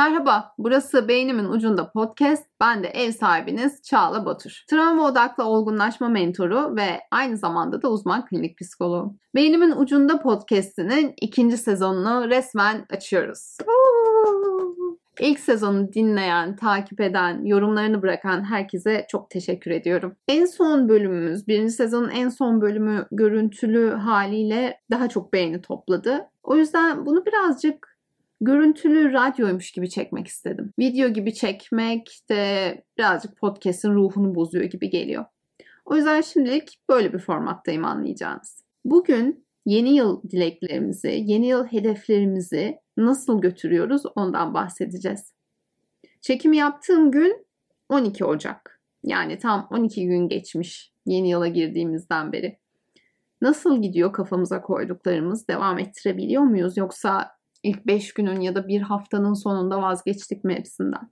Merhaba, burası Beynimin Ucunda Podcast. Ben de ev sahibiniz Çağla Batur. Travma odaklı olgunlaşma mentoru ve aynı zamanda da uzman klinik psikoloğu. Beynimin Ucunda Podcast'inin ikinci sezonunu resmen açıyoruz. İlk sezonu dinleyen, takip eden, yorumlarını bırakan herkese çok teşekkür ediyorum. En son bölümümüz, birinci sezonun en son bölümü görüntülü haliyle daha çok beğeni topladı. O yüzden bunu birazcık görüntülü radyoymuş gibi çekmek istedim. Video gibi çekmek de birazcık podcast'in ruhunu bozuyor gibi geliyor. O yüzden şimdilik böyle bir formattayım anlayacağınız. Bugün yeni yıl dileklerimizi, yeni yıl hedeflerimizi nasıl götürüyoruz ondan bahsedeceğiz. Çekimi yaptığım gün 12 Ocak. Yani tam 12 gün geçmiş yeni yıla girdiğimizden beri. Nasıl gidiyor kafamıza koyduklarımız? Devam ettirebiliyor muyuz? Yoksa ilk 5 günün ya da bir haftanın sonunda vazgeçtik mi hepsinden?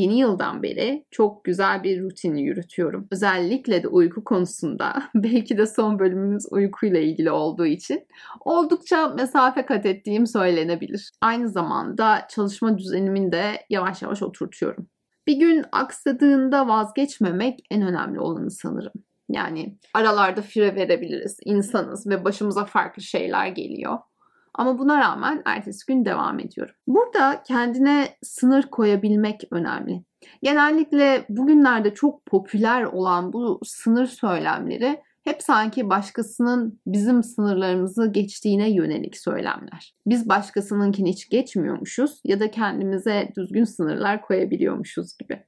Yeni yıldan beri çok güzel bir rutin yürütüyorum. Özellikle de uyku konusunda belki de son bölümümüz uykuyla ilgili olduğu için oldukça mesafe kat ettiğim söylenebilir. Aynı zamanda çalışma düzenimi de yavaş yavaş oturtuyorum. Bir gün aksadığında vazgeçmemek en önemli olanı sanırım. Yani aralarda fire verebiliriz. insanız ve başımıza farklı şeyler geliyor. Ama buna rağmen ertesi gün devam ediyorum. Burada kendine sınır koyabilmek önemli. Genellikle bugünlerde çok popüler olan bu sınır söylemleri hep sanki başkasının bizim sınırlarımızı geçtiğine yönelik söylemler. Biz başkasınınkini hiç geçmiyormuşuz ya da kendimize düzgün sınırlar koyabiliyormuşuz gibi.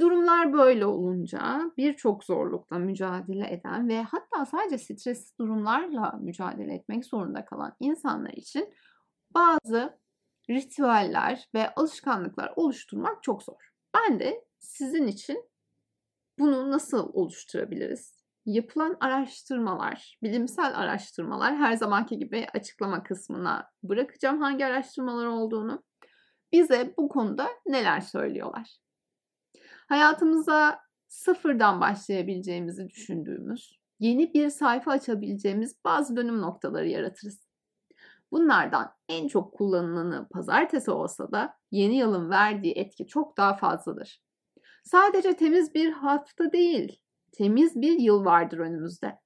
Durumlar böyle olunca birçok zorlukla mücadele eden ve hatta sadece stresli durumlarla mücadele etmek zorunda kalan insanlar için bazı ritüeller ve alışkanlıklar oluşturmak çok zor. Ben de sizin için bunu nasıl oluşturabiliriz? Yapılan araştırmalar, bilimsel araştırmalar her zamanki gibi açıklama kısmına bırakacağım hangi araştırmalar olduğunu. Bize bu konuda neler söylüyorlar? Hayatımıza sıfırdan başlayabileceğimizi düşündüğümüz, yeni bir sayfa açabileceğimiz bazı dönüm noktaları yaratırız. Bunlardan en çok kullanılanı pazartesi olsa da yeni yılın verdiği etki çok daha fazladır. Sadece temiz bir hafta değil, temiz bir yıl vardır önümüzde.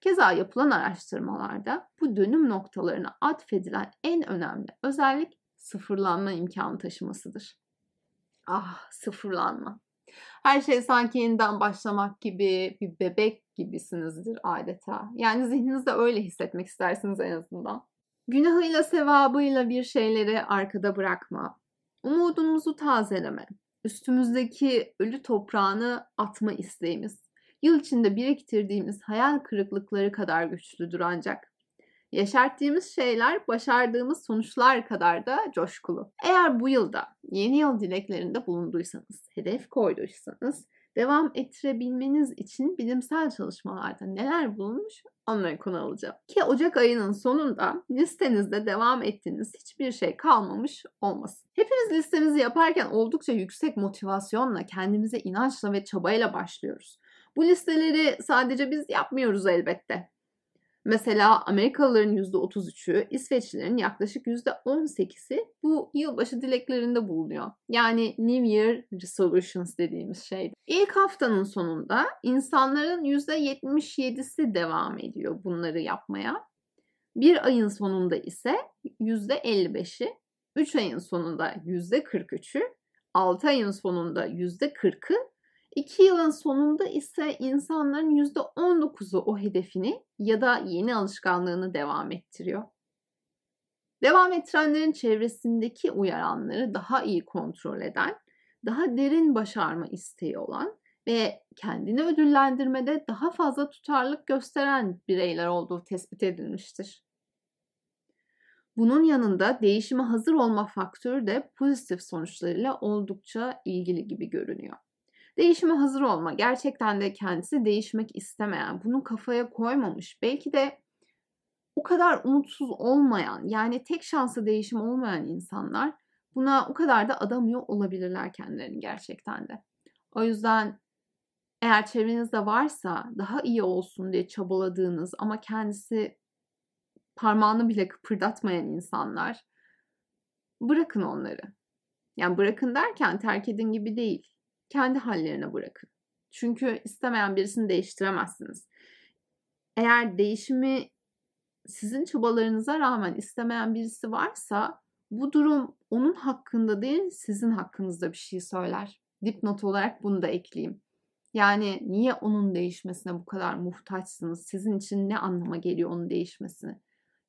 Keza yapılan araştırmalarda bu dönüm noktalarına atfedilen en önemli özellik sıfırlanma imkanı taşımasıdır. Ah sıfırlanma. Her şey sanki yeniden başlamak gibi bir bebek gibisinizdir adeta. Yani zihninizde öyle hissetmek istersiniz en azından. Günahıyla sevabıyla bir şeyleri arkada bırakma. Umudumuzu tazeleme. Üstümüzdeki ölü toprağını atma isteğimiz. Yıl içinde biriktirdiğimiz hayal kırıklıkları kadar güçlüdür ancak. Yaşarttığımız şeyler başardığımız sonuçlar kadar da coşkulu. Eğer bu yılda yeni yıl dileklerinde bulunduysanız, hedef koyduysanız devam ettirebilmeniz için bilimsel çalışmalarda neler bulunmuş onları konu alacağım. Ki Ocak ayının sonunda listenizde devam ettiğiniz hiçbir şey kalmamış olmasın. Hepimiz listemizi yaparken oldukça yüksek motivasyonla, kendimize inançla ve çabayla başlıyoruz. Bu listeleri sadece biz yapmıyoruz elbette. Mesela Amerikalıların %33'ü, İsveçlilerin yaklaşık %18'i bu yılbaşı dileklerinde bulunuyor. Yani New Year Resolutions dediğimiz şey. İlk haftanın sonunda insanların %77'si devam ediyor bunları yapmaya. Bir ayın sonunda ise %55'i, 3 ayın sonunda %43'ü, 6 ayın sonunda %40'ı 2 yılın sonunda ise insanların %19'u o hedefini ya da yeni alışkanlığını devam ettiriyor. Devam ettirenlerin çevresindeki uyaranları daha iyi kontrol eden, daha derin başarma isteği olan ve kendini ödüllendirmede daha fazla tutarlılık gösteren bireyler olduğu tespit edilmiştir. Bunun yanında değişime hazır olma faktörü de pozitif sonuçlarıyla oldukça ilgili gibi görünüyor. Değişime hazır olma. Gerçekten de kendisi değişmek istemeyen, bunu kafaya koymamış. Belki de o kadar umutsuz olmayan, yani tek şansı değişim olmayan insanlar buna o kadar da adamıyor olabilirler kendilerini gerçekten de. O yüzden eğer çevrenizde varsa daha iyi olsun diye çabaladığınız ama kendisi parmağını bile kıpırdatmayan insanlar bırakın onları. Yani bırakın derken terk edin gibi değil. Kendi hallerine bırakın. Çünkü istemeyen birisini değiştiremezsiniz. Eğer değişimi sizin çabalarınıza rağmen istemeyen birisi varsa bu durum onun hakkında değil sizin hakkınızda bir şey söyler. Dipnot olarak bunu da ekleyeyim. Yani niye onun değişmesine bu kadar muhtaçsınız? Sizin için ne anlama geliyor onun değişmesini?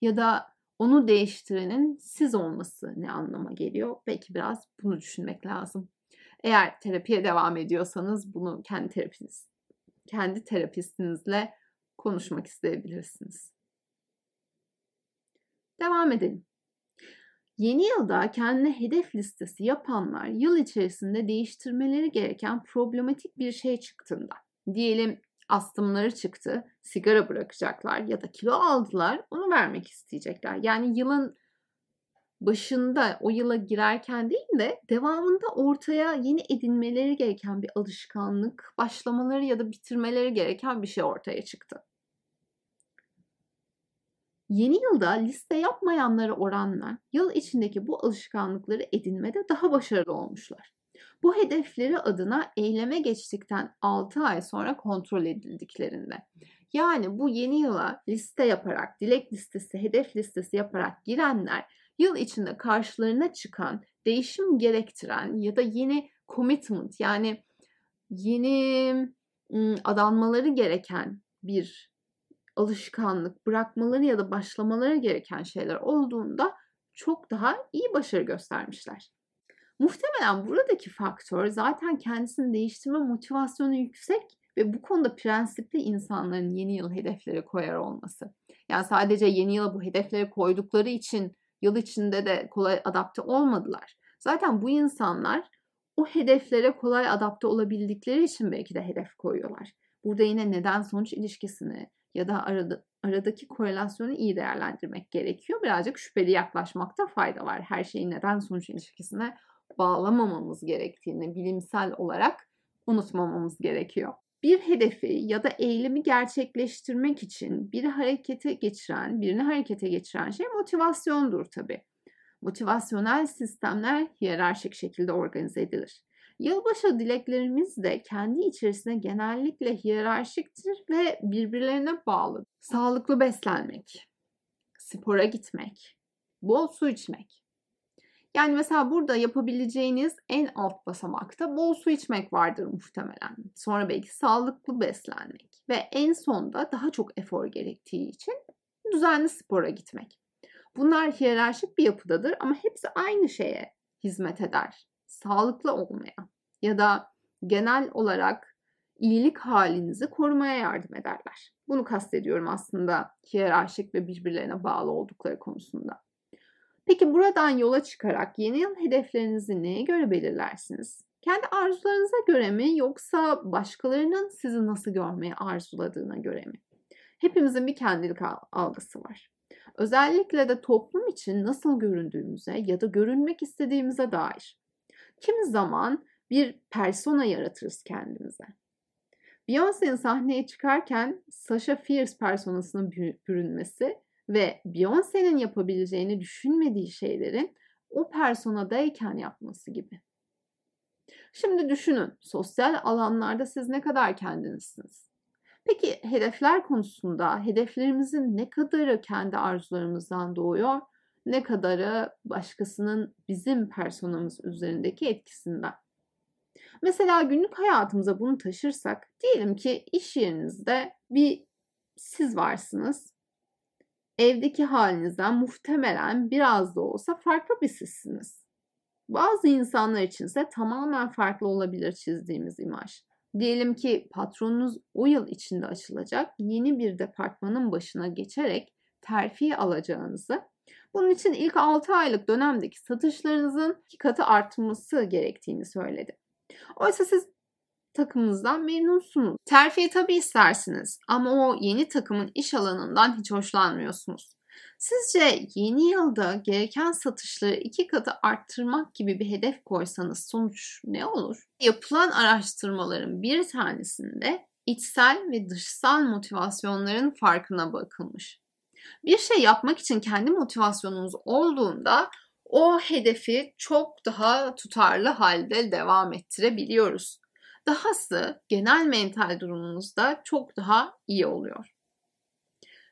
Ya da onu değiştirenin siz olması ne anlama geliyor? Belki biraz bunu düşünmek lazım. Eğer terapiye devam ediyorsanız bunu kendi terapiniz, kendi terapistinizle konuşmak isteyebilirsiniz. Devam edelim. Yeni yılda kendine hedef listesi yapanlar yıl içerisinde değiştirmeleri gereken problematik bir şey çıktığında, diyelim astımları çıktı, sigara bırakacaklar ya da kilo aldılar, onu vermek isteyecekler. Yani yılın başında o yıla girerken değil de devamında ortaya yeni edinmeleri gereken bir alışkanlık, başlamaları ya da bitirmeleri gereken bir şey ortaya çıktı. Yeni yılda liste yapmayanlara oranla yıl içindeki bu alışkanlıkları edinmede daha başarılı olmuşlar. Bu hedefleri adına eyleme geçtikten 6 ay sonra kontrol edildiklerinde. Yani bu yeni yıla liste yaparak, dilek listesi, hedef listesi yaparak girenler yıl içinde karşılarına çıkan, değişim gerektiren ya da yeni commitment yani yeni adanmaları gereken bir alışkanlık, bırakmaları ya da başlamaları gereken şeyler olduğunda çok daha iyi başarı göstermişler. Muhtemelen buradaki faktör zaten kendisini değiştirme motivasyonu yüksek ve bu konuda prensipli insanların yeni yıl hedefleri koyar olması. Yani sadece yeni yıla bu hedefleri koydukları için yıl içinde de kolay adapte olmadılar. Zaten bu insanlar o hedeflere kolay adapte olabildikleri için belki de hedef koyuyorlar. Burada yine neden sonuç ilişkisini ya da arada, aradaki korelasyonu iyi değerlendirmek gerekiyor. Birazcık şüpheli yaklaşmakta fayda var. Her şeyi neden sonuç ilişkisine bağlamamamız gerektiğini bilimsel olarak unutmamamız gerekiyor. Bir hedefi ya da eylemi gerçekleştirmek için bir harekete geçiren, birini harekete geçiren şey motivasyondur tabii. Motivasyonel sistemler hiyerarşik şekilde organize edilir. Yılbaşı dileklerimiz de kendi içerisinde genellikle hiyerarşiktir ve birbirlerine bağlı. Sağlıklı beslenmek, spora gitmek, bol su içmek. Yani mesela burada yapabileceğiniz en alt basamakta bol su içmek vardır muhtemelen. Sonra belki sağlıklı beslenmek ve en sonda daha çok efor gerektiği için düzenli spora gitmek. Bunlar hiyerarşik bir yapıdadır ama hepsi aynı şeye hizmet eder sağlıklı olmaya ya da genel olarak iyilik halinizi korumaya yardım ederler. Bunu kastediyorum aslında hiyerarşik ve birbirlerine bağlı oldukları konusunda. Peki buradan yola çıkarak yeni yıl hedeflerinizi neye göre belirlersiniz? Kendi arzularınıza göre mi yoksa başkalarının sizi nasıl görmeyi arzuladığına göre mi? Hepimizin bir kendilik algısı var. Özellikle de toplum için nasıl göründüğümüze ya da görünmek istediğimize dair. Kimi zaman bir persona yaratırız kendimize. Beyoncé'nin sahneye çıkarken Sasha Fierce personasına bürünmesi ve Beyoncé'nin yapabileceğini düşünmediği şeylerin o personadayken yapması gibi. Şimdi düşünün, sosyal alanlarda siz ne kadar kendinizsiniz? Peki hedefler konusunda hedeflerimizin ne kadarı kendi arzularımızdan doğuyor ne kadarı başkasının bizim personamız üzerindeki etkisinden. Mesela günlük hayatımıza bunu taşırsak diyelim ki iş yerinizde bir siz varsınız. Evdeki halinizden muhtemelen biraz da olsa farklı bir sizsiniz. Bazı insanlar içinse tamamen farklı olabilir çizdiğimiz imaj. Diyelim ki patronunuz o yıl içinde açılacak yeni bir departmanın başına geçerek terfi alacağınızı bunun için ilk 6 aylık dönemdeki satışlarınızın iki katı artması gerektiğini söyledi. Oysa siz takımınızdan memnunsunuz. Terfiye tabii istersiniz ama o yeni takımın iş alanından hiç hoşlanmıyorsunuz. Sizce yeni yılda gereken satışları iki katı arttırmak gibi bir hedef koysanız sonuç ne olur? Yapılan araştırmaların bir tanesinde içsel ve dışsal motivasyonların farkına bakılmış. Bir şey yapmak için kendi motivasyonunuz olduğunda o hedefi çok daha tutarlı halde devam ettirebiliyoruz. Dahası genel mental durumunuzda çok daha iyi oluyor.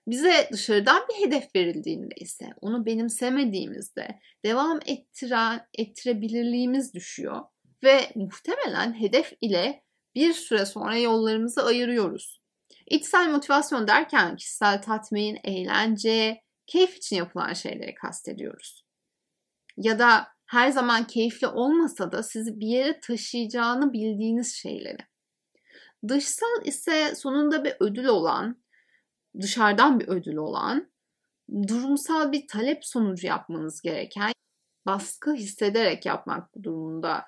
Bize dışarıdan bir hedef verildiğinde ise onu benimsemediğimizde devam ettiren, ettirebilirliğimiz düşüyor ve muhtemelen hedef ile bir süre sonra yollarımızı ayırıyoruz. İçsel motivasyon derken kişisel tatmin, eğlence, keyif için yapılan şeyleri kastediyoruz. Ya da her zaman keyifli olmasa da sizi bir yere taşıyacağını bildiğiniz şeyleri. Dışsal ise sonunda bir ödül olan, dışarıdan bir ödül olan, durumsal bir talep sonucu yapmanız gereken, baskı hissederek yapmak durumunda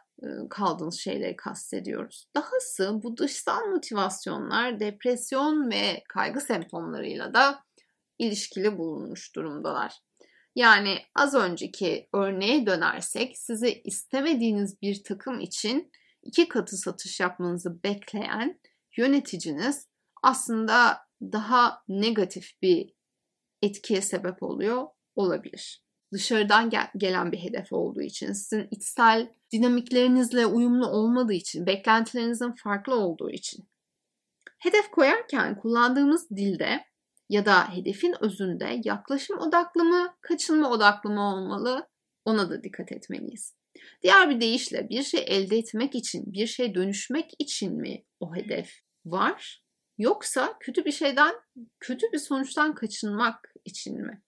kaldığınız şeyleri kastediyoruz. Dahası bu dışsal motivasyonlar depresyon ve kaygı semptomlarıyla da ilişkili bulunmuş durumdalar. Yani az önceki örneğe dönersek sizi istemediğiniz bir takım için iki katı satış yapmanızı bekleyen yöneticiniz aslında daha negatif bir etkiye sebep oluyor olabilir. Dışarıdan gel- gelen bir hedef olduğu için, sizin içsel dinamiklerinizle uyumlu olmadığı için, beklentilerinizin farklı olduğu için. Hedef koyarken kullandığımız dilde ya da hedefin özünde yaklaşım odaklı mı, kaçınma odaklı mı olmalı ona da dikkat etmeliyiz. Diğer bir deyişle bir şey elde etmek için, bir şey dönüşmek için mi o hedef var? Yoksa kötü bir şeyden, kötü bir sonuçtan kaçınmak için mi?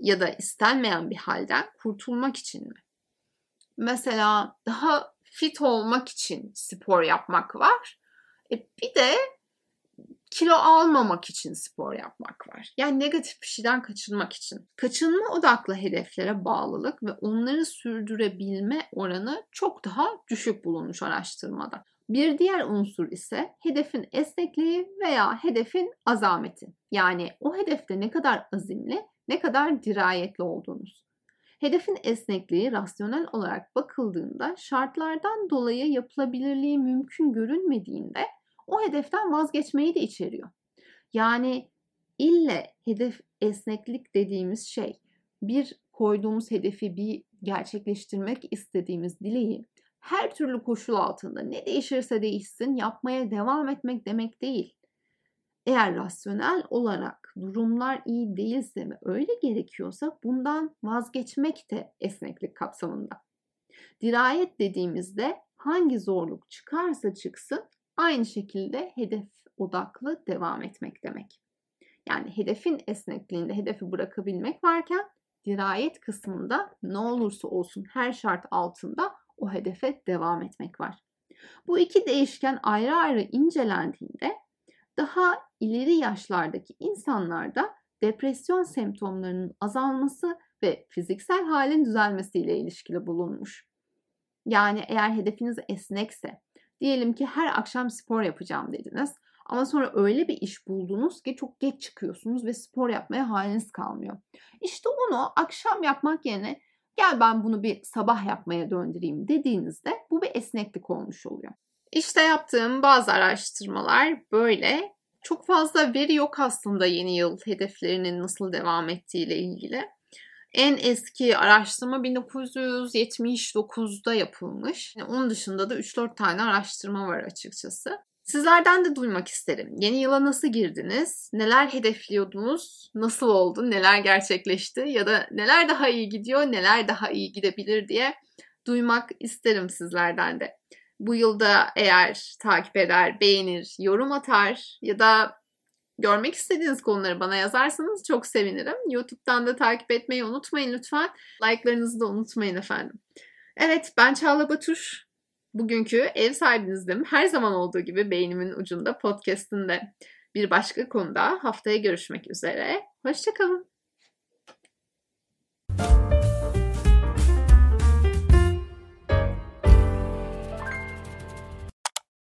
Ya da istenmeyen bir halden kurtulmak için mi? Mesela daha fit olmak için spor yapmak var. E bir de kilo almamak için spor yapmak var. Yani negatif bir şeyden kaçınmak için. Kaçınma odaklı hedeflere bağlılık ve onları sürdürebilme oranı çok daha düşük bulunmuş araştırmada. Bir diğer unsur ise hedefin esnekliği veya hedefin azameti. Yani o hedefte ne kadar azimli, ne kadar dirayetli olduğunuz. Hedefin esnekliği rasyonel olarak bakıldığında şartlardan dolayı yapılabilirliği mümkün görünmediğinde o hedeften vazgeçmeyi de içeriyor. Yani ille hedef esneklik dediğimiz şey bir koyduğumuz hedefi bir gerçekleştirmek istediğimiz dileği her türlü koşul altında ne değişirse değişsin yapmaya devam etmek demek değil. Eğer rasyonel olarak durumlar iyi değilse ve öyle gerekiyorsa bundan vazgeçmek de esneklik kapsamında. Dirayet dediğimizde hangi zorluk çıkarsa çıksın aynı şekilde hedef odaklı devam etmek demek. Yani hedefin esnekliğinde hedefi bırakabilmek varken dirayet kısmında ne olursa olsun her şart altında o hedefe devam etmek var. Bu iki değişken ayrı ayrı incelendiğinde daha ileri yaşlardaki insanlarda depresyon semptomlarının azalması ve fiziksel halin düzelmesiyle ilişkili bulunmuş. Yani eğer hedefiniz esnekse, diyelim ki her akşam spor yapacağım dediniz ama sonra öyle bir iş buldunuz ki çok geç çıkıyorsunuz ve spor yapmaya haliniz kalmıyor. İşte onu akşam yapmak yerine gel ben bunu bir sabah yapmaya döndüreyim dediğinizde bu bir esneklik olmuş oluyor. İşte yaptığım bazı araştırmalar böyle. Çok fazla veri yok aslında yeni yıl hedeflerinin nasıl devam ettiği ile ilgili. En eski araştırma 1979'da yapılmış. Yani onun dışında da 3-4 tane araştırma var açıkçası. Sizlerden de duymak isterim. Yeni yıla nasıl girdiniz? Neler hedefliyordunuz? Nasıl oldu? Neler gerçekleşti? Ya da neler daha iyi gidiyor? Neler daha iyi gidebilir diye duymak isterim sizlerden de. Bu yılda eğer takip eder, beğenir, yorum atar ya da görmek istediğiniz konuları bana yazarsanız çok sevinirim. YouTube'dan da takip etmeyi unutmayın lütfen. Like'larınızı da unutmayın efendim. Evet ben Çağla Batur. Bugünkü ev sahibinizdim. Her zaman olduğu gibi beynimin ucunda podcastinde bir başka konuda haftaya görüşmek üzere. Hoşçakalın.